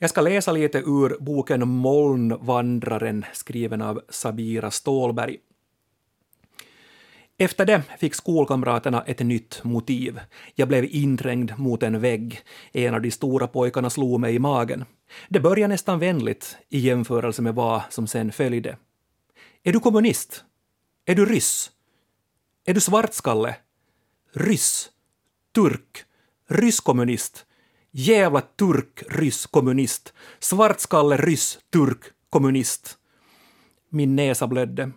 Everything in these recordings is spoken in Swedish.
Jag ska läsa lite ur boken Molnvandraren skriven av Sabira Stålberg. Efter det fick skolkamraterna ett nytt motiv. Jag blev inträngd mot en vägg. En av de stora pojkarna slog mig i magen. Det började nästan vänligt i jämförelse med vad som sen följde. Är du kommunist? Är du ryss? Är du svartskalle? Ryss? Turk? Rysskommunist? Jävla turk, ryss, kommunist. Svartskalle, ryss, turk, kommunist. Min näsa blödde.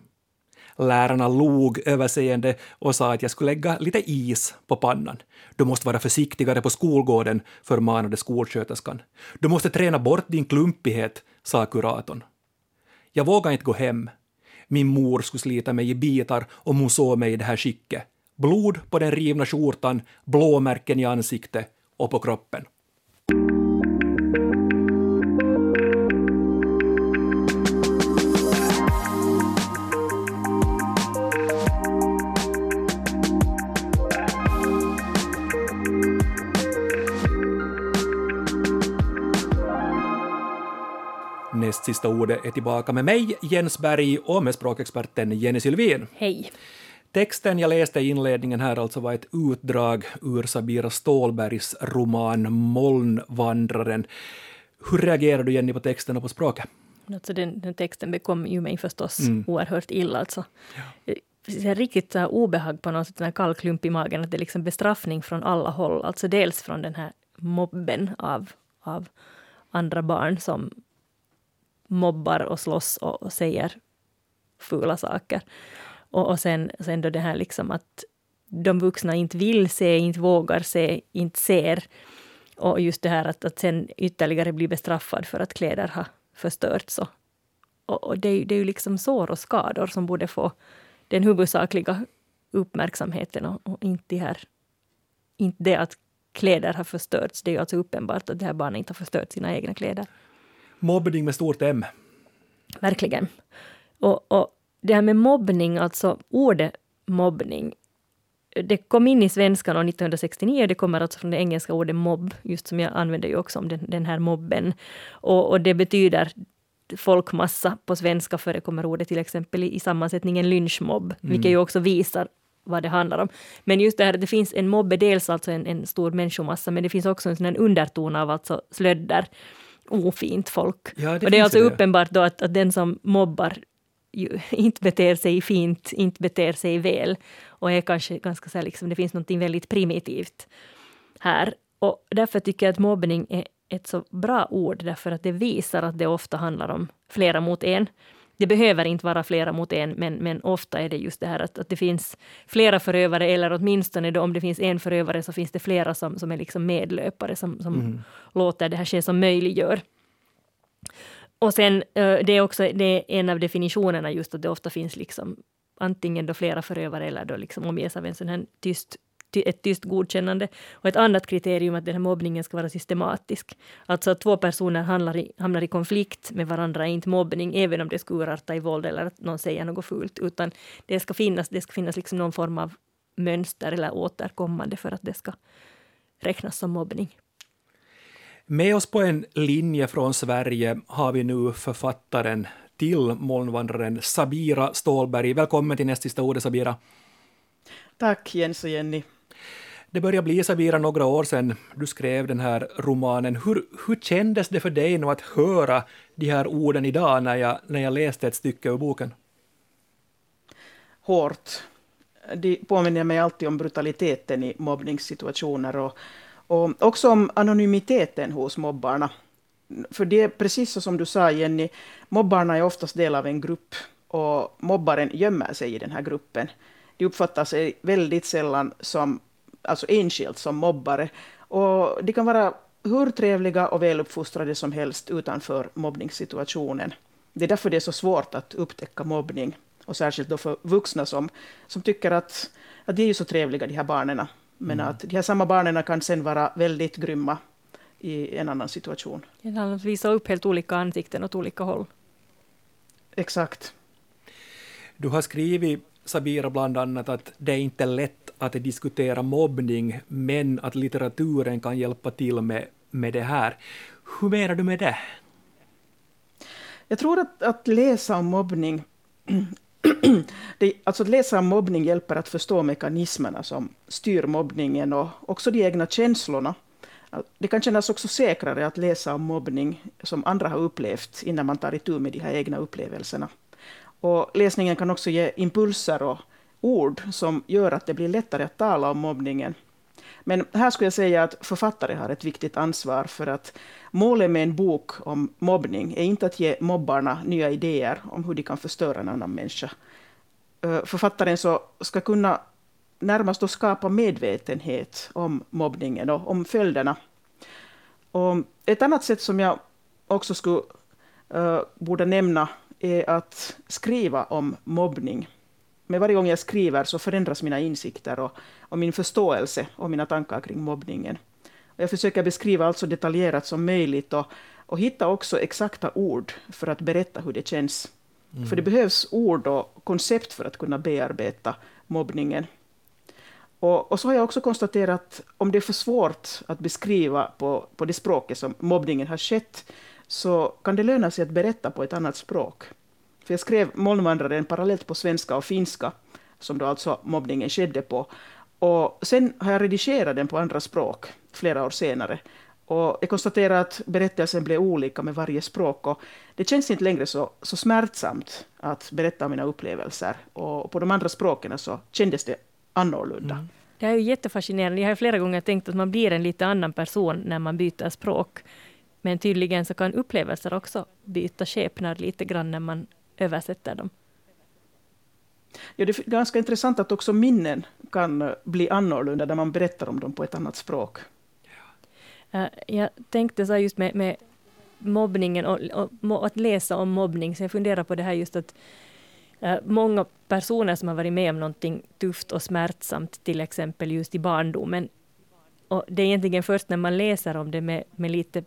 Lärarna log överseende och sa att jag skulle lägga lite is på pannan. Du måste vara försiktigare på skolgården, förmanade skolsköterskan. Du måste träna bort din klumpighet, sa kuratorn. Jag vågade inte gå hem. Min mor skulle slita mig i bitar om hon såg mig i det här skicket. Blod på den rivna skjortan, blåmärken i ansiktet och på kroppen. Näst sista ordet är tillbaka med mig, Jens Berg, och med språkexperten Jenny Sylvin. Hej. Texten jag läste i inledningen här alltså var ett utdrag ur Sabira Stålbergs roman Molnvandraren. Hur reagerar du, Jenny, på texten och på språket? Alltså den, den texten bekom ju mig förstås mm. oerhört illa. Alltså. Ja. Jag riktigt så obehag på något sätt, en kall klump i magen, att det är liksom bestraffning från alla håll. Alltså dels från den här mobben av, av andra barn som mobbar och slåss och, och säger fula saker. Och, och sen, sen då det här liksom att de vuxna inte vill se, inte vågar se, inte ser. Och just det här att, att sen ytterligare bli bestraffad för att kläder har förstörts. Och, och, och det, är, det är ju liksom sår och skador som borde få den huvudsakliga uppmärksamheten och, och inte, det här, inte det att kläder har förstörts. Det är ju alltså uppenbart att det här barnet inte har förstört sina egna kläder. Mobbning med stort M. Verkligen. Och, och det här med mobbning, alltså ordet mobbning, det kom in i svenskan 1969, det kommer alltså från det engelska ordet mobb, just som jag använder ju också om den, den här mobben. Och, och, det betyder folkmassa på svenska förekommer ordet till exempel i, i sammansättningen lynchmobb, mm. vilket ju också visar vad det handlar om. Men just det här att det finns en mobb dels alltså en, en stor människomassa, men det finns också en sån underton av alltså slödder ofint folk. Ja, det och det är alltså det. uppenbart då att, att den som mobbar inte beter sig fint, inte beter sig väl och är kanske ganska så här, liksom, det finns något väldigt primitivt här. Och därför tycker jag att mobbning är ett så bra ord därför att det visar att det ofta handlar om flera mot en. Det behöver inte vara flera mot en, men, men ofta är det just det här att, att det finns flera förövare, eller åtminstone då, om det finns en förövare så finns det flera som, som är liksom medlöpare som, som mm. låter det här ske, som möjliggör. Och sen, det är också det är en av definitionerna just att det ofta finns liksom antingen då flera förövare eller då liksom omges av en sån här tyst ett tyst godkännande. Och ett annat kriterium är att den här mobbningen ska vara systematisk. Alltså att två personer hamnar i, hamnar i konflikt med varandra är inte mobbning, även om det skulle urarta i våld eller att någon säger något fult, utan det ska finnas, det ska finnas liksom någon form av mönster eller återkommande för att det ska räknas som mobbning. Med oss på en linje från Sverige har vi nu författaren till Molnvandraren Sabira Stålberg. Välkommen till näst sista ordet Sabira. Tack Jens och Jenny. Det börjar bli Sabira några år sedan du skrev den här romanen. Hur, hur kändes det för dig nu att höra de här orden idag när jag, när jag läste ett stycke ur boken? Hårt. Det påminner mig alltid om brutaliteten i mobbningssituationer och, och också om anonymiteten hos mobbarna. För det är precis så som du sa Jenny, mobbarna är oftast del av en grupp och mobbaren gömmer sig i den här gruppen. De uppfattar sig väldigt sällan som alltså enskilt som mobbare. Och de kan vara hur trevliga och väluppfostrade som helst utanför mobbningssituationen. Det är därför det är så svårt att upptäcka mobbning. Och särskilt då för vuxna som, som tycker att, att de är ju så trevliga, de här barnen. Men mm. att de här samma barnen kan sen vara väldigt grymma i en annan situation. De visar upp helt olika ansikten åt olika håll. Exakt. Du har skrivit, Sabira, bland annat att det är inte lätt att diskutera mobbning, men att litteraturen kan hjälpa till med, med det här. Hur menar du med det? Jag tror att, att läsa om mobbning det, alltså att läsa om mobbning hjälper att förstå mekanismerna som styr mobbningen och också de egna känslorna. Det kan kännas också säkrare att läsa om mobbning som andra har upplevt innan man tar itu med de här egna upplevelserna. Och läsningen kan också ge impulser och ord som gör att det blir lättare att tala om mobbningen. Men här skulle jag säga att författare har ett viktigt ansvar för att målet med en bok om mobbning är inte att ge mobbarna nya idéer om hur de kan förstöra en annan människa. Eh, författaren så ska kunna närmast att skapa medvetenhet om mobbningen och om följderna. Och ett annat sätt som jag också skulle, uh, borde nämna är att skriva om mobbning. Men varje gång jag skriver så förändras mina insikter och, och min förståelse och mina tankar kring mobbningen. Och jag försöker beskriva allt så detaljerat som möjligt och, och hitta också exakta ord för att berätta hur det känns. Mm. För det behövs ord och koncept för att kunna bearbeta mobbningen. Och, och, så har jag också konstaterat att om det är för svårt att beskriva på, på det språket som mobbningen har skett, så kan det löna sig att berätta på ett annat språk. För jag skrev Molnvandraren parallellt på svenska och finska, som då alltså mobbningen skedde på. Och sen har jag redigerat den på andra språk flera år senare. Och jag konstaterar att berättelsen blev olika med varje språk. Och det känns inte längre så, så smärtsamt att berätta om mina upplevelser. Och på de andra språken så kändes det annorlunda. Mm. Det är ju jättefascinerande. Jag har flera gånger tänkt att man blir en lite annan person när man byter språk. Men tydligen så kan upplevelser också byta skepnad lite grann när man översätter dem. Ja, det är ganska intressant att också minnen kan eh, bli annorlunda när man berättar om dem på ett annat språk. Uh, jag tänkte så just med, med mobbningen och, och, att läsa om mobbning, så jag funderar på det här just att uh, många personer som har varit med om någonting tufft och smärtsamt, till exempel just i barndomen, och det är egentligen först när man läser om det med, med lite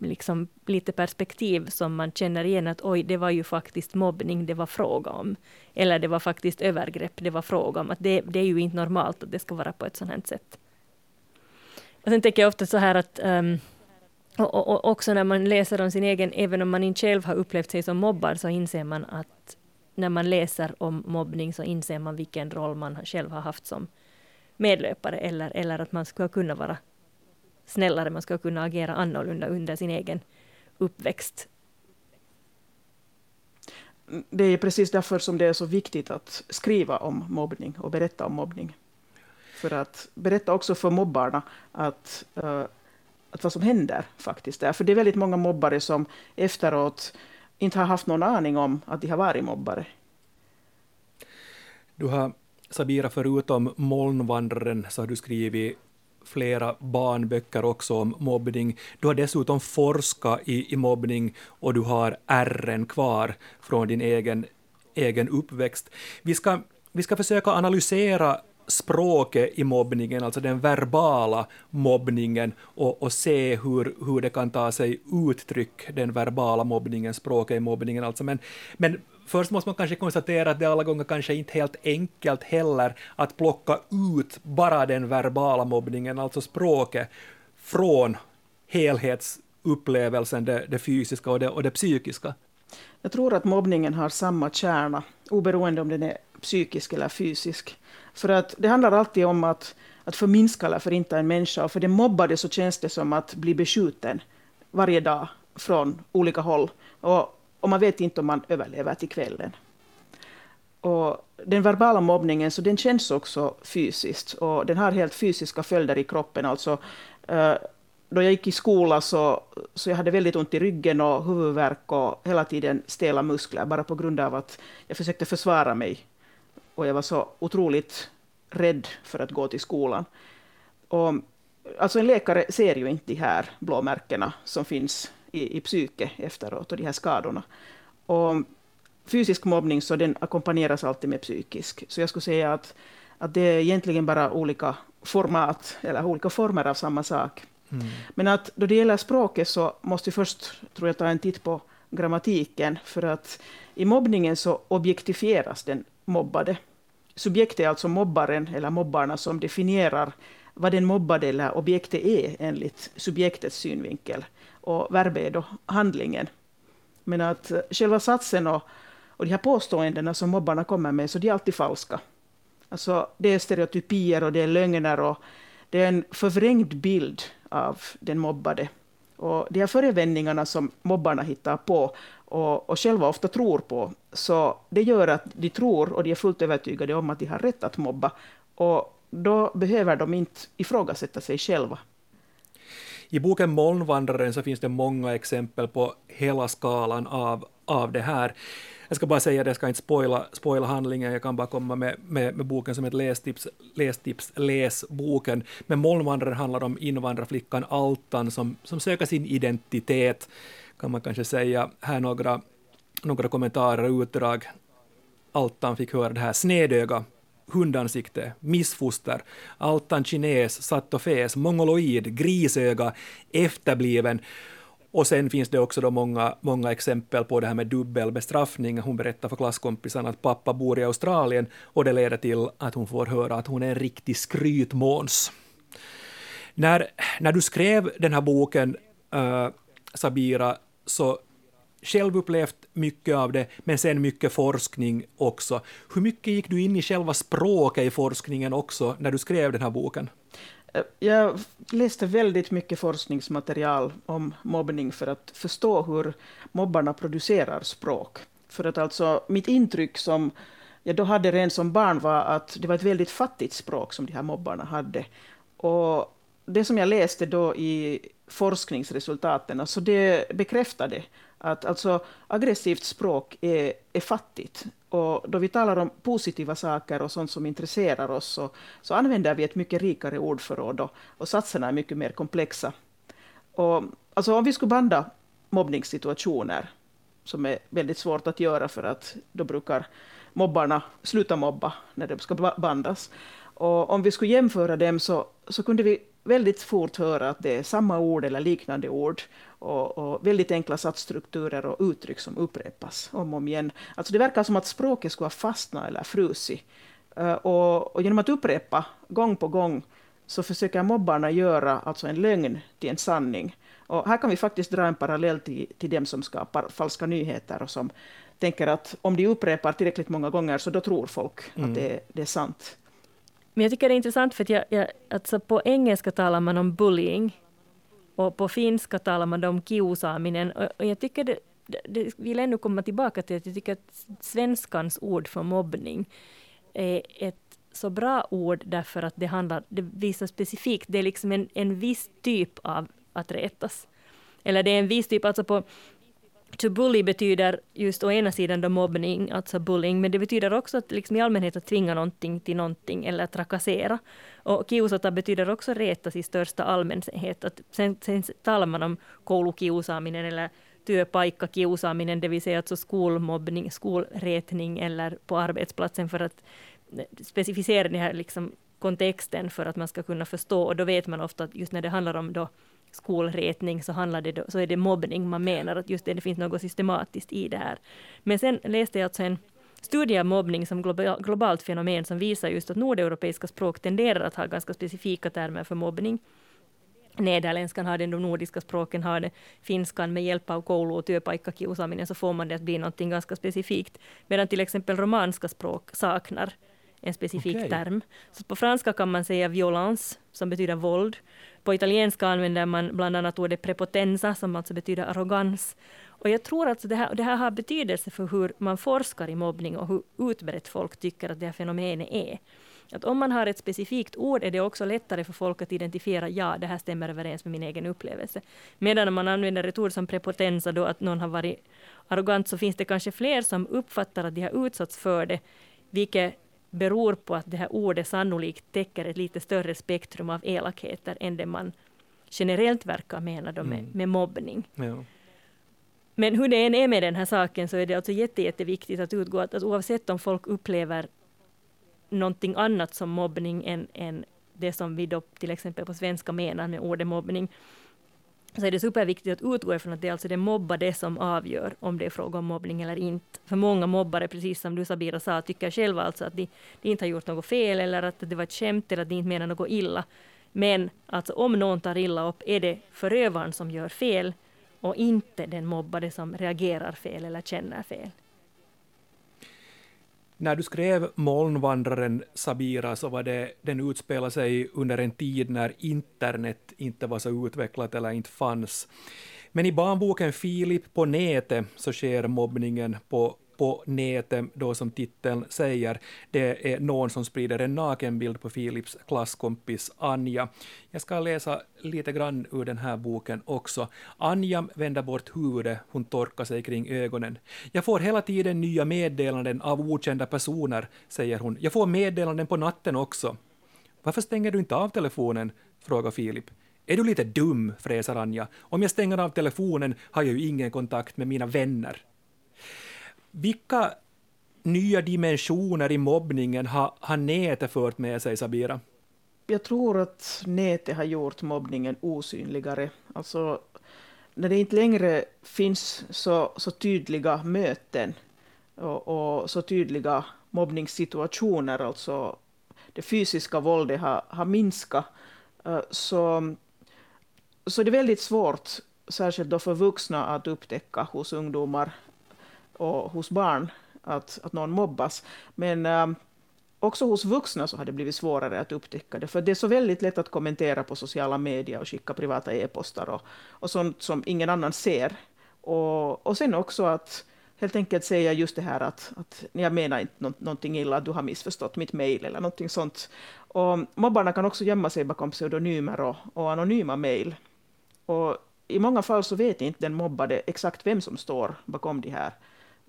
liksom lite perspektiv som man känner igen att oj, det var ju faktiskt mobbning det var fråga om. Eller det var faktiskt övergrepp det var fråga om. Att det, det är ju inte normalt att det ska vara på ett sådant här sätt. Och sen tänker jag ofta så här att um, och, och, och, också när man läser om sin egen, även om man inte själv har upplevt sig som mobbad, så inser man att när man läser om mobbning så inser man vilken roll man själv har haft som medlöpare eller, eller att man skulle kunna vara snällare, man ska kunna agera annorlunda under sin egen uppväxt. Det är precis därför som det är så viktigt att skriva om mobbning och berätta om mobbning. För att berätta också för mobbarna att, uh, att vad som händer faktiskt är. För det är väldigt många mobbare som efteråt inte har haft någon aning om att de har varit mobbare. Du har, Sabira, förutom Molnvandraren så har du skrivit flera barnböcker också om mobbning. Du har dessutom forskat i, i mobbning och du har ärren kvar från din egen, egen uppväxt. Vi ska, vi ska försöka analysera språket i mobbningen, alltså den verbala mobbningen och, och se hur, hur det kan ta sig uttryck, den verbala mobbningen, språket i mobbningen. Alltså. Men, men först måste man kanske konstatera att det alla gånger kanske inte helt enkelt heller att plocka ut bara den verbala mobbningen, alltså språket, från helhetsupplevelsen, det, det fysiska och det, och det psykiska. Jag tror att mobbningen har samma kärna, oberoende om den är psykisk eller fysisk. För att det handlar alltid om att, att förminska eller förinta en människa. Och för den mobbade så känns det som att bli beskjuten varje dag från olika håll. Och och man vet inte om man överlever till kvällen. Och den verbala mobbningen så den känns också fysiskt och den har helt fysiska följder i kroppen. Alltså, eh, då jag gick i skolan så, så jag hade väldigt ont i ryggen och huvudvärk och hela tiden stela muskler bara på grund av att jag försökte försvara mig. Och jag var så otroligt rädd för att gå till skolan. Och, alltså en läkare ser ju inte de här blåmärkena som finns i, i psyke efteråt och de här skadorna. Och fysisk mobbning så den ackompanjeras alltid med psykisk. Så jag skulle säga att, att det är egentligen bara olika format eller olika former av samma sak. Mm. Men att då det gäller språket så måste vi först tror jag, ta en titt på grammatiken. För att i mobbningen så objektifieras den mobbade. Subjektet är alltså mobbaren eller mobbarna som definierar vad den mobbade eller objektet är enligt subjektets synvinkel. Och verbet är då handlingen. Men att själva satsen och, och de här påståendena som mobbarna kommer med, så de är alltid falska. Alltså, det är stereotypier och det är lögner och det är en förvrängd bild av den mobbade. Och de här förevändningarna som mobbarna hittar på och, och själva ofta tror på, så det gör att de tror och de är fullt övertygade om att de har rätt att mobba. Och då behöver de inte ifrågasätta sig själva. I boken Molnvandraren så finns det många exempel på hela skalan av, av det här. Jag ska bara säga det, jag ska inte spoila, spoila handlingen, jag kan bara komma med, med, med boken som ett lästips, lästips, läs boken. Men Molnvandraren handlar om invandrarflickan Altan som, som söker sin identitet, kan man kanske säga. Här några, några kommentarer och utdrag. Altan fick höra det här snedöga, hundansikte, missfoster, altan kines, satt och fes, mongoloid, grisöga, efterbliven. Och sen finns det också då många, många exempel på det här med dubbelbestraffning. Hon berättar för klasskompisarna att pappa bor i Australien och det leder till att hon får höra att hon är en riktig skrytmåns. När, när du skrev den här boken, äh, Sabira, så själv upplevt mycket av det, men sen mycket forskning också. Hur mycket gick du in i själva språket i forskningen också när du skrev den här boken? Jag läste väldigt mycket forskningsmaterial om mobbning för att förstå hur mobbarna producerar språk. För att alltså, mitt intryck som jag då hade redan som barn var att det var ett väldigt fattigt språk som de här mobbarna hade. Och det som jag läste då i forskningsresultaten, alltså det bekräftade att alltså aggressivt språk är, är fattigt. Och då vi talar om positiva saker och sånt som intresserar oss så, så använder vi ett mycket rikare ordförråd och, och satserna är mycket mer komplexa. Och, alltså om vi skulle banda mobbningssituationer, som är väldigt svårt att göra för att då brukar mobbarna sluta mobba när de ska bandas. Och om vi skulle jämföra dem så, så kunde vi väldigt fort höra att det är samma ord eller liknande ord och, och, väldigt enkla satsstrukturer och uttryck som upprepas om och om igen. Alltså det verkar som att språket skulle ha fastnat eller frusit. Uh, och, och, genom att upprepa gång på gång så försöker mobbarna göra alltså en lögn till en sanning. Och här kan vi faktiskt dra en parallell till, till dem som skapar falska nyheter och som tänker att om de upprepar tillräckligt många gånger så då tror folk mm. att det, det är sant. Men jag tycker det är intressant för att jag, jag, alltså på engelska talar man om bullying och på finska talar man om kiusaaminen. Och, och jag tycker det, det, det vill ännu komma tillbaka till att jag tycker att svenskans ord för mobbning är ett så bra ord därför att det handlar, det visar specifikt, det är liksom en, en viss typ av att retas. Eller det är en viss typ, alltså på To bully betyder just å ena sidan då mobbning, alltså bullying, men det betyder också att liksom i allmänhet att tvinga någonting till någonting eller trakassera. Och kiusata betyder också retas i största allmänhet. Att sen, sen talar man om koulukiusaaminen eller työpaikkakiusaaminen, det vill säga alltså skolmobbning, skolretning eller på arbetsplatsen för att specificera den här liksom kontexten för att man ska kunna förstå. Och då vet man ofta att just när det handlar om då skolretning så, handlar det då, så är det mobbning man menar, att just det, det finns något systematiskt i det här. Men sen läste jag alltså en studie av mobbning som globalt fenomen som visar just att nordeuropeiska språk tenderar att ha ganska specifika termer för mobbning. Nederländskan har det, de nordiska språken har det, finskan med hjälp av koulu och työpaikkakiusaaminen så får man det att bli något ganska specifikt. Medan till exempel romanska språk saknar en specifik okay. term. Så på franska kan man säga violence, som betyder våld. På italienska använder man bland annat ordet prepotenza, som alltså betyder arrogans. Och jag tror att det här, det här har betydelse för hur man forskar i mobbning och hur utbrett folk tycker att det här fenomenet är. Att om man har ett specifikt ord är det också lättare för folk att identifiera, ja, det här stämmer överens med min egen upplevelse. Medan om man använder ett ord som prepotenza, då att någon har varit arrogant, så finns det kanske fler som uppfattar att de har utsatts för det, vilket beror på att det här ordet sannolikt täcker ett lite större spektrum av elakheter än det man generellt verkar mena då med, mm. med mobbning. Ja. Men hur det än är med den här saken så är det alltså jätte, jätteviktigt att utgå att, att oavsett om folk upplever någonting annat som mobbning än, än det som vi då till exempel på svenska menar med ordet mobbning, så är det superviktigt att utgå ifrån att det är alltså det mobbade som avgör om det är fråga om mobbning eller inte. För många mobbare, precis som du Sabira sa, tycker själva alltså att de, de inte har gjort något fel eller att det var ett skämt eller att de inte menar något illa. Men alltså, om någon tar illa upp är det förövaren som gör fel och inte den mobbade som reagerar fel eller känner fel. När du skrev Molnvandraren, Sabira, så var det, den utspelar sig under en tid när internet inte var så utvecklat eller inte fanns. Men i barnboken Filip på nätet så sker mobbningen på på nätet, då som titeln säger, det är någon som sprider en nakenbild på Philips klasskompis Anja. Jag ska läsa lite grann ur den här boken också. Anja vänder bort huvudet, hon torkar sig kring ögonen. Jag får hela tiden nya meddelanden av okända personer, säger hon. Jag får meddelanden på natten också. Varför stänger du inte av telefonen? frågar Filip. Är du lite dum, fräser Anja. Om jag stänger av telefonen har jag ju ingen kontakt med mina vänner. Vilka nya dimensioner i mobbningen har, har nätet fört med sig, Sabira? Jag tror att nätet har gjort mobbningen osynligare. Alltså, när det inte längre finns så, så tydliga möten och, och så tydliga mobbningssituationer, alltså det fysiska våldet har, har minskat, eh, så, så det är väldigt svårt, särskilt då för vuxna, att upptäcka hos ungdomar och hos barn att, att någon mobbas. Men äh, också hos vuxna så har det blivit svårare att upptäcka det, för det är så väldigt lätt att kommentera på sociala medier och skicka privata e-postar och, och sånt som ingen annan ser. Och, och sen också att helt enkelt säga just det här att, att jag menar inte nå någonting illa, du har missförstått mitt mejl eller någonting sånt. Och mobbarna kan också gömma sig bakom pseudonymer och, och anonyma mejl. Och i många fall så vet inte den mobbade exakt vem som står bakom de här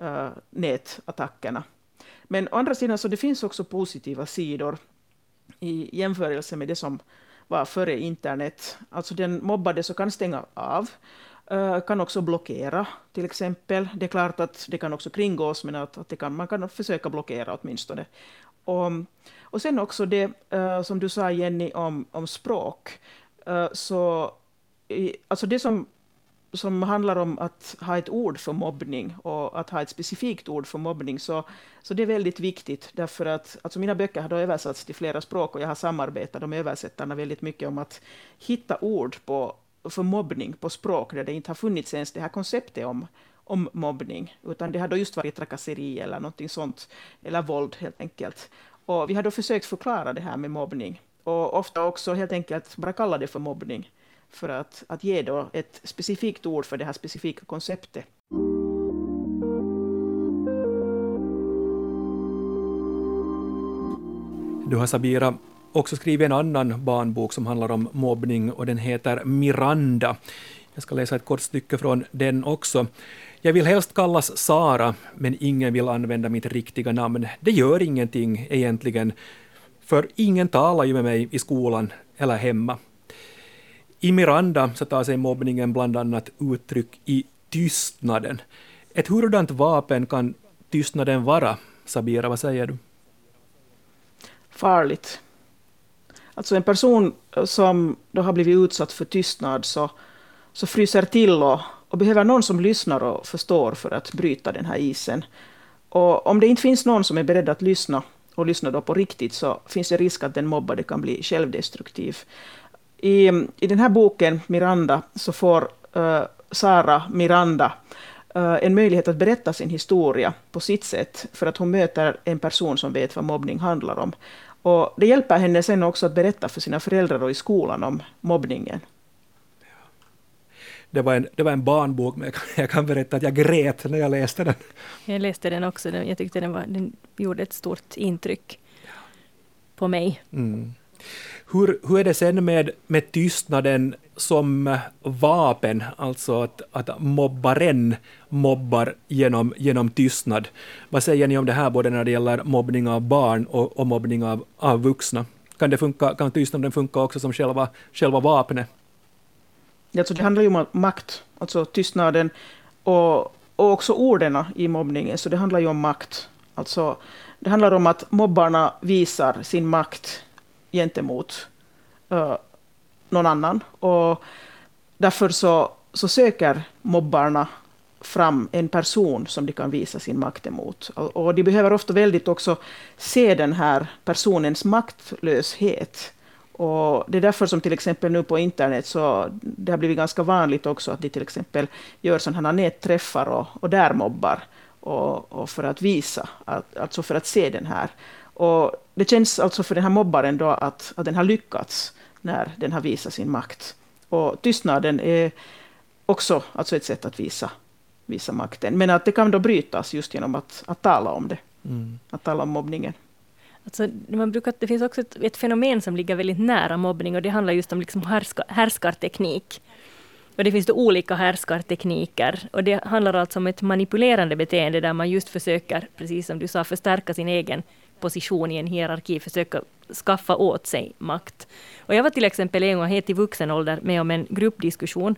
uh, nätattackerna. Men å andra sidan så det finns också positiva sidor i jämförelse med det som var före internet. Alltså den mobbade så kan stänga av, uh, kan också blockera till exempel. Det är klart att det kan också kringgås, men att, att det kan, man kan försöka blockera åtminstone. Och, och sen också det uh, som du sa Jenny om, om språk. Uh, så i, alltså det som som handlar om att ha ett ord för mobbning och att ha ett specifikt ord för mobbning, så, så det är väldigt viktigt, därför att alltså mina böcker har översatts till flera språk och jag har samarbetat med översättarna väldigt mycket om att hitta ord på, för mobbning på språk där det inte har funnits ens det här konceptet om, om mobbning, utan det har då just varit trakasseri eller någonting sånt, eller våld helt enkelt. Och vi har då försökt förklara det här med mobbning och ofta också helt enkelt bara kalla det för mobbning för att, att ge då ett specifikt ord för det här specifika konceptet. Du har Sabira också skrivit en annan barnbok som handlar om mobbning och den heter Miranda. Jag ska läsa ett kort stycke från den också. Jag vill helst kallas Sara, men ingen vill använda mitt riktiga namn. Det gör ingenting egentligen, för ingen talar ju med mig i skolan eller hemma. I Miranda så tar sig mobbningen bland annat uttryck i tystnaden. Ett hurdant vapen kan tystnaden vara? Sabira, vad säger du? Farligt. Alltså en person eh, som då har blivit utsatt för tystnad så, så fryser till och, och behöver någon som lyssnar och förstår för att bryta den här isen. Och om det inte finns någon som är beredd att lyssna och lyssna då på riktigt så finns det risk att den mobbade kan bli självdestruktiv. I, I den här boken, Miranda, så får uh, Sara Miranda uh, en möjlighet att berätta sin historia på sitt sätt, för att hon möter en person som vet vad mobbning handlar om. Och det hjälper henne sen också att berätta för sina föräldrar och i skolan om mobbningen. Det var, en, det var en barnbok, men jag kan, jag kan berätta att jag grät när jag läste den. Jag läste den också. Jag tyckte den, var, den gjorde ett stort intryck på mig. Mm. Hur, hur är det sen med, med tystnaden som vapen, alltså att, att mobbaren mobbar genom, genom tystnad? Vad säger ni om det här, både när det gäller mobbning av barn och, och mobbning av, av vuxna? Kan, det funka, kan tystnaden funka också som själva, själva vapnet? Alltså det handlar ju om makt, alltså tystnaden och, och också orden i mobbningen, så det handlar ju om makt. Alltså, det handlar om att mobbarna visar sin makt gentemot uh, någon annan. Och därför så, så söker mobbarna fram en person som de kan visa sin makt emot. Och, och de behöver ofta väldigt också se den här personens maktlöshet Och det är därför som till exempel nu på internet så det har blivit ganska vanligt också att de till exempel gör sådana nätträffar och, och där mobbar. Och, och, för att visa, att, alltså för att se den här. Och det känns alltså för den här mobbaren då att, att den har lyckats när den har visat sin makt. Och tystnaden är också alltså ett sätt att visa, visa makten. Men att det kan då brytas just genom att, att tala om det. Mm. Att tala om mobbningen. Alltså, man brukar, det finns också ett, ett, fenomen som ligger väldigt nära mobbning och det handlar just om liksom härska, härskarteknik. Och det finns då olika härskartekniker. Och det handlar alltså om ett manipulerande beteende där man just försöker, precis som du sa, förstärka sin egen position i en hierarki, försöka skaffa åt sig makt. Och jag var till exempel en gång helt i vuxen ålder med om en gruppdiskussion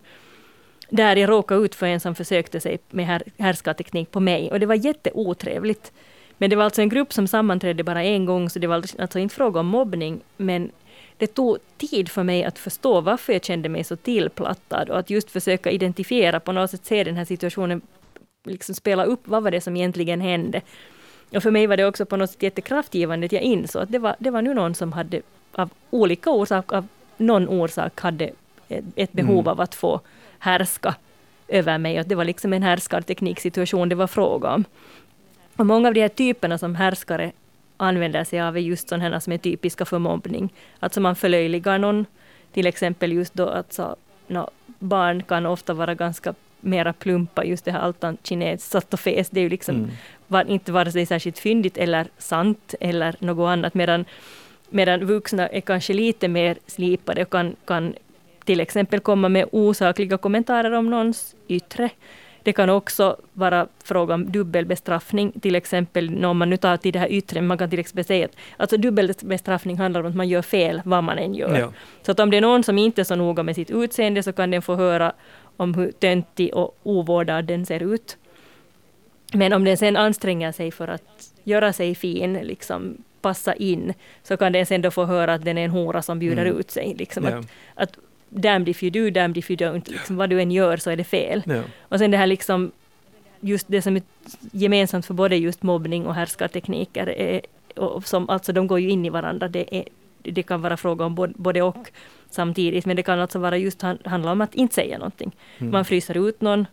där jag råkade ut för en som försökte sig med härskarteknik på mig. Och det var jätteotrevligt. Men det var alltså en grupp som sammanträdde bara en gång, så det var alltså inte fråga om mobbning, men det tog tid för mig att förstå varför jag kände mig så tillplattad och att just försöka identifiera, på något sätt se den här situationen, liksom spela upp vad var det som egentligen hände. Och för mig var det också på något sätt jättekraftgivande att jag insåg att det var, det var nu någon som hade av olika orsaker, av någon orsak hade ett behov mm. av att få härska över mig. Och det var liksom en härskartekniksituation det var fråga om. Och många av de här typerna som härskare använder sig av är just sådana som är typiska för mobbning. Alltså man förlöjligar någon, till exempel just då att no, barn kan ofta vara ganska mera plumpa, just det här altan kines satt och fes, det är ju liksom mm. var, inte vare sig särskilt fyndigt eller sant eller något annat, medan, medan vuxna är kanske lite mer slipade och kan, kan till exempel komma med osakliga kommentarer om någons yttre. Det kan också vara fråga om dubbelbestraffning, till exempel om man nu tar till det här yttre, man kan till exempel säga att alltså dubbelbestraffning handlar om att man gör fel vad man än gör. Ja. Så att om det är någon som inte är så noga med sitt utseende så kan den få höra om hur töntig och ovårdad den ser ut. Men om den sen anstränger sig för att göra sig fin, liksom passa in, så kan den sen då få höra att den är en hora som bjuder mm. ut sig. Liksom ja. att, att damned if you do, damned if you don't. Liksom, vad du än gör så är det fel. Ja. Och sen det här liksom, just det som är gemensamt för både just mobbning och härskartekniker, är, och som, alltså de går ju in i varandra. Det, är, det kan vara fråga om både, både och samtidigt, men det kan alltså vara just handla om att inte säga någonting. Mm. Man fryser ut någon,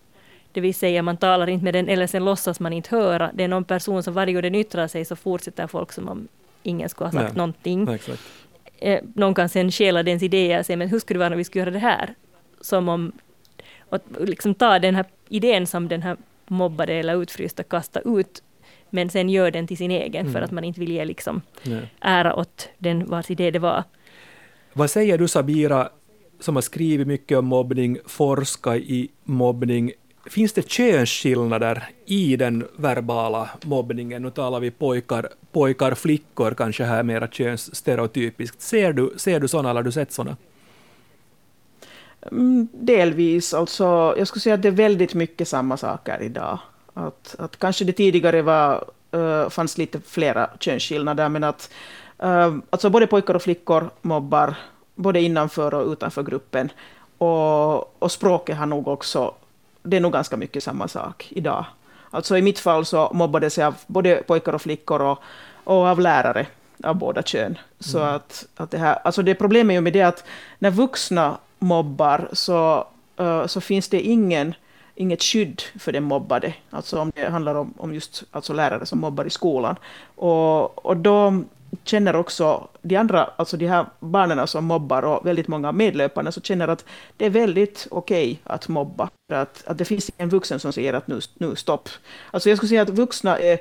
det vill säga man talar inte med den, eller sen låtsas man inte höra. Det är någon person som varje gång den yttrar sig så fortsätter folk som om ingen skulle ha sagt Nej. någonting. Nej, eh, någon kan sen stjäla dens idéer och säga men hur skulle det vara om vi skulle göra det här? Som om, och liksom ta den här idén som den här mobbade eller utfrysta kastar ut men sen gör den till sin egen mm. för att man inte vill ge liksom ära åt den vars idé det var. Vad säger du Sabira, som har skrivit mycket om mobbning, forskat i mobbning, Finns det könsskillnader i den verbala mobbningen? Nu talar vi pojkar, pojkar flickor kanske här mera könsstereotypiskt. Ser du, ser du sådana eller har du sett sådana? Mm, delvis. Alltså, jag skulle säga att det är väldigt mycket samma saker idag. Att, att kanske det tidigare var, uh, fanns lite flera könsskillnader, men att uh, alltså både pojkar och flickor mobbar, både innanför och utanför gruppen. Och, och språket har nog också det är nog ganska mycket samma sak idag. Alltså i mitt fall så mobbades jag av både pojkar och flickor och, och av lärare av båda kön. Så mm. att, att det här, alltså det problemet är ju med det att när vuxna mobbar så, uh, så finns det ingen, inget skydd för den mobbade. Alltså om det handlar om, om just alltså lärare som mobbar i skolan. Och, och då känner också de andra, alltså de här barnen som mobbar och väldigt många medlöparna, så känner att det är väldigt okej okay att mobba. För att, att det finns en vuxen som säger att nu, nu stopp. Alltså jag skulle säga att vuxna är,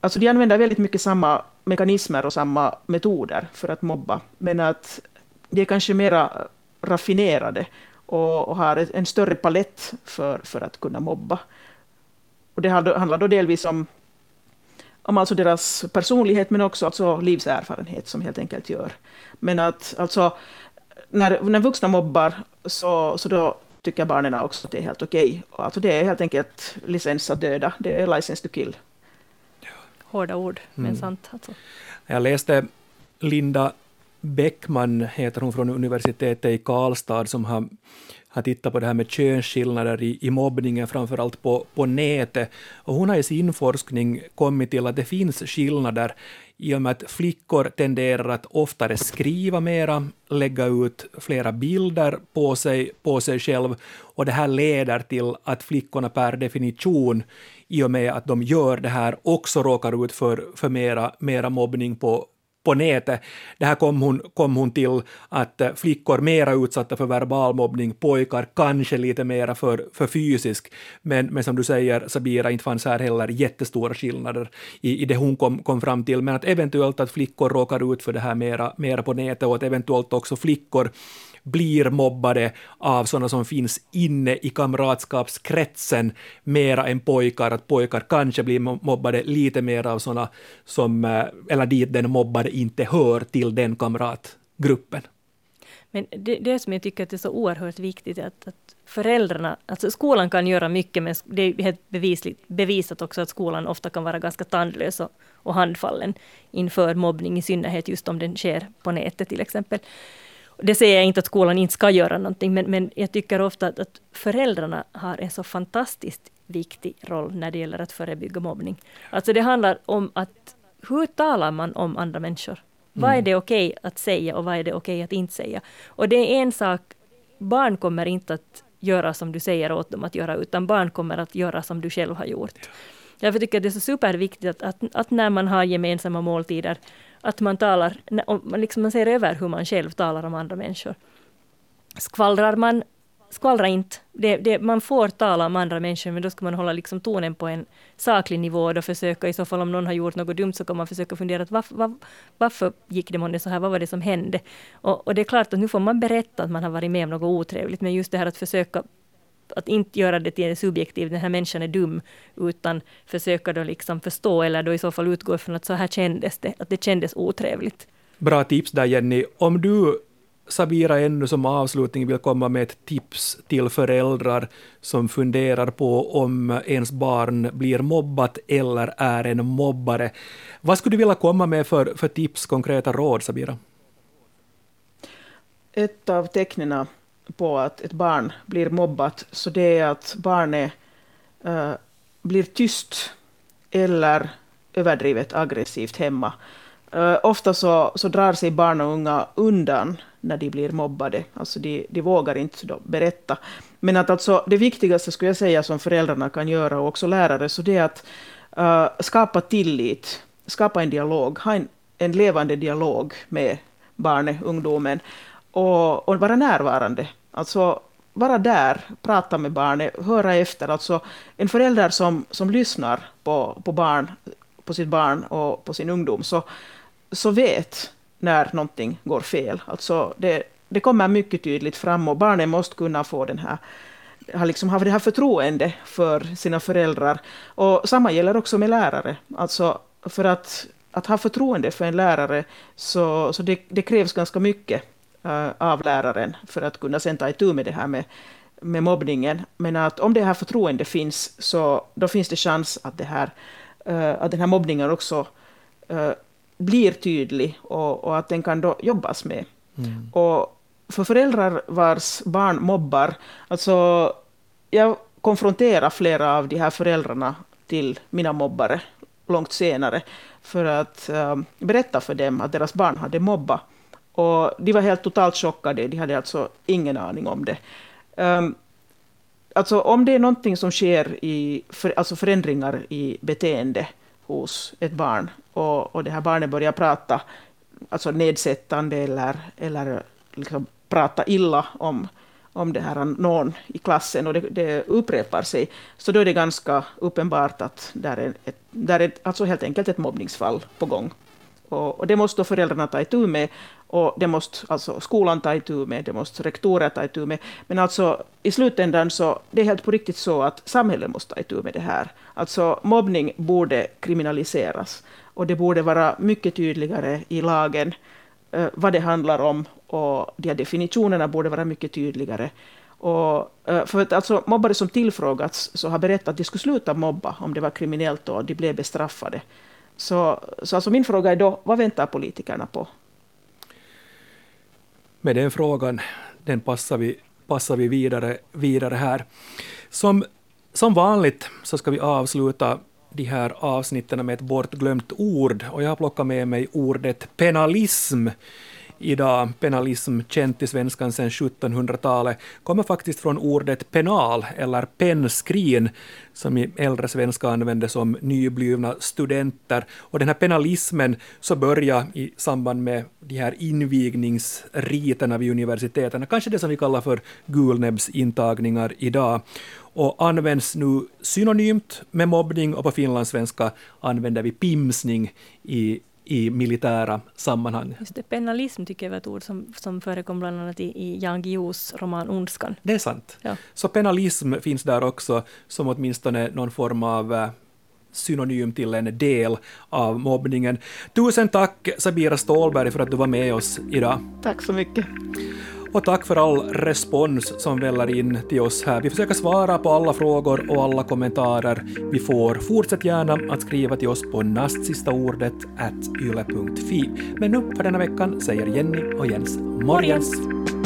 alltså de använder väldigt mycket samma mekanismer och samma metoder för att mobba, men att de är kanske mera raffinerade och, och har en större palett för, för att kunna mobba. Och det handlar då delvis om om alltså deras personlighet men också alltså livserfarenhet som helt enkelt gör. Men att alltså när, när vuxna mobbar så, så då tycker barnen också att det är helt okej. Okay. Alltså det är helt enkelt licens att döda, det är license to kill. Hårda ord, men mm. sant. Alltså. Jag läste Linda Bäckman heter hon från universitetet i Karlstad som har, har tittat på det här med könsskillnader i, i mobbningen, framförallt på, på nätet. Och hon har i sin forskning kommit till att det finns skillnader i och med att flickor tenderar att oftare skriva mera, lägga ut flera bilder på sig, på sig själv och det här leder till att flickorna per definition i och med att de gör det här också råkar ut för, för mera, mera mobbning på, på nätet. Det här kom hon, kom hon till att eh, flickor mera utsatta för verbal mobbning, pojkar kanske lite mera för, för fysisk. Men, men som du säger, Sabira, inte fanns här heller jättestora skillnader i, i det hon kom, kom fram till. Men att eventuellt att flickor råkar ut för det här mera, mera på nätet och att eventuellt också flickor blir mobbade av sådana som finns inne i kamratskapskretsen mera än pojkar, att pojkar kanske blir mobbade lite mer av sådana som, eh, eller dit den mobbade inte hör till den kamratgruppen. Men det, det som jag tycker att är så oerhört viktigt är att, att föräldrarna, alltså skolan kan göra mycket, men det är helt bevisligt, bevisat också att skolan ofta kan vara ganska tandlös och, och handfallen inför mobbning, i synnerhet just om den sker på nätet till exempel. Det säger jag inte att skolan inte ska göra någonting, men, men jag tycker ofta att, att föräldrarna har en så fantastiskt viktig roll när det gäller att förebygga mobbning. Alltså det handlar om att hur talar man om andra människor? Mm. Vad är mm. det okej okay att säga och vad är det okej okay att inte säga? Och det är en sak, barn kommer inte att göra som du säger åt dem att göra, utan barn kommer att göra som du själv har gjort. Därför tycker jag att det är så superviktigt att, att, att när man har gemensamma måltider, att man talar, liksom man ser över hur man själv talar om andra människor. Skvallrar man, skvallra inte. Det, det, man får tala om andra människor, men då ska man hålla liksom tonen på en saklig nivå och försöka, i så fall om någon har gjort något dumt, så kan man försöka fundera, varför, var, varför gick det månne så här, vad var det som hände? Och, och det är klart att nu får man berätta att man har varit med om något otrevligt, men just det här att försöka att inte göra det till en subjektiv, den här människan är dum, utan försöka då liksom förstå, eller då i så fall utgå från att så här kändes det, att det kändes otrevligt. Bra tips där Jenny. Om du Sabira ännu som avslutning vill komma med ett tips till föräldrar som funderar på om ens barn blir mobbat eller är en mobbare. Vad skulle du vilja komma med för, för tips, konkreta råd, Sabira? Ett av tecknen på att ett barn blir mobbat, så det är att barnet äh, blir tyst eller överdrivet aggressivt hemma. Uh, ofta så, så drar sig barn och unga undan när de blir mobbade. Alltså de, de vågar inte då berätta. Men att alltså det viktigaste skulle jag säga som föräldrarna kan göra och också lärare, så det är att uh, skapa tillit, skapa en dialog, ha en, en levande dialog med barnet, ungdomen och, och vara närvarande. Alltså vara där, prata med barnet, höra efter. Alltså en förälder som, som lyssnar på, på, barn, på sitt barn och på sin ungdom, så, så vet när någonting går fel. Alltså det, det kommer mycket tydligt fram och barnen måste kunna få den här har liksom haft det här förtroende för sina föräldrar. Och samma gäller också med lärare. Alltså för att, att ha förtroende för en lärare så, så det, det krävs ganska mycket uh, av läraren för att kunna sen ta itu med det här med, med mobbningen. Men att om det här förtroendet finns, så då finns det chans att, det här, uh, att den här mobbningen också uh, blir tydlig och, och, att den kan då jobbas med. Mm. Och för föräldrar vars barn mobbar, alltså jag konfronterar flera av de här föräldrarna till mina mobbare långt senare för att äh, berätta för dem att deras barn hade mobbat. Och de var helt totalt chockade, de hade alltså ingen aning om det. Um, alltså om det är någonting som sker i, för, alltså förändringar i beteende hos ett barn och, och det här barnet börjar prata alltså nedsättande eller, eller liksom prata illa om, om det här någon i klassen och det, det upprepar sig, så då är det ganska uppenbart att där är, ett, där är alltså helt enkelt ett mobbningsfall på gång. Och, och det måste föräldrarna ta itu med och det måste alltså skolan ta itu med, det måste rektorer ta itu med. Men alltså i slutändan så det är helt på riktigt så att samhället måste ta itu med det här. Alltså mobbning borde kriminaliseras och det borde vara mycket tydligare i lagen eh, vad det handlar om och de här definitionerna borde vara mycket tydligare. Och, eh, för att alltså, mobbare som tillfrågats så har berättat att de skulle sluta mobba om det var kriminellt och de blev bestraffade. Så, så alltså min fråga är då, vad väntar politikerna på? med den frågan, den passar vi, passar vi vidare, vidare här. Som, som vanligt så ska vi avsluta de här avsnitten med ett bortglömt ord och jag har plockat med mig ordet penalism idag. Penalism, känt i svenskan sedan 1700-talet, kommer faktiskt från ordet penal eller pennskrin som i äldre svenska användes om nyblivna studenter. Och den här penalismen så började i samband med de här invigningsriterna vid universiteten, kanske det som vi kallar för gulnäbbsintagningar idag och används nu synonymt med mobbning och på finlandssvenska använder vi pimsning i i militära sammanhang. Just det, penalism tycker jag var ett ord som, som förekom bland annat i, i Jan Guillous roman Ondskan. Det är sant. Ja. Så penalism finns där också som åtminstone någon form av eh, synonym till en del av mobbningen. Tusen tack Sabira Stålberg för att du var med oss idag. Tack så mycket. Och tack för all respons som väller in till oss här. Vi försöker svara på alla frågor och alla kommentarer vi får. Fortsätt gärna att skriva till oss på nastsistaordet yle.fi. Men nu för denna veckan säger Jenny och Jens morgens. morgens.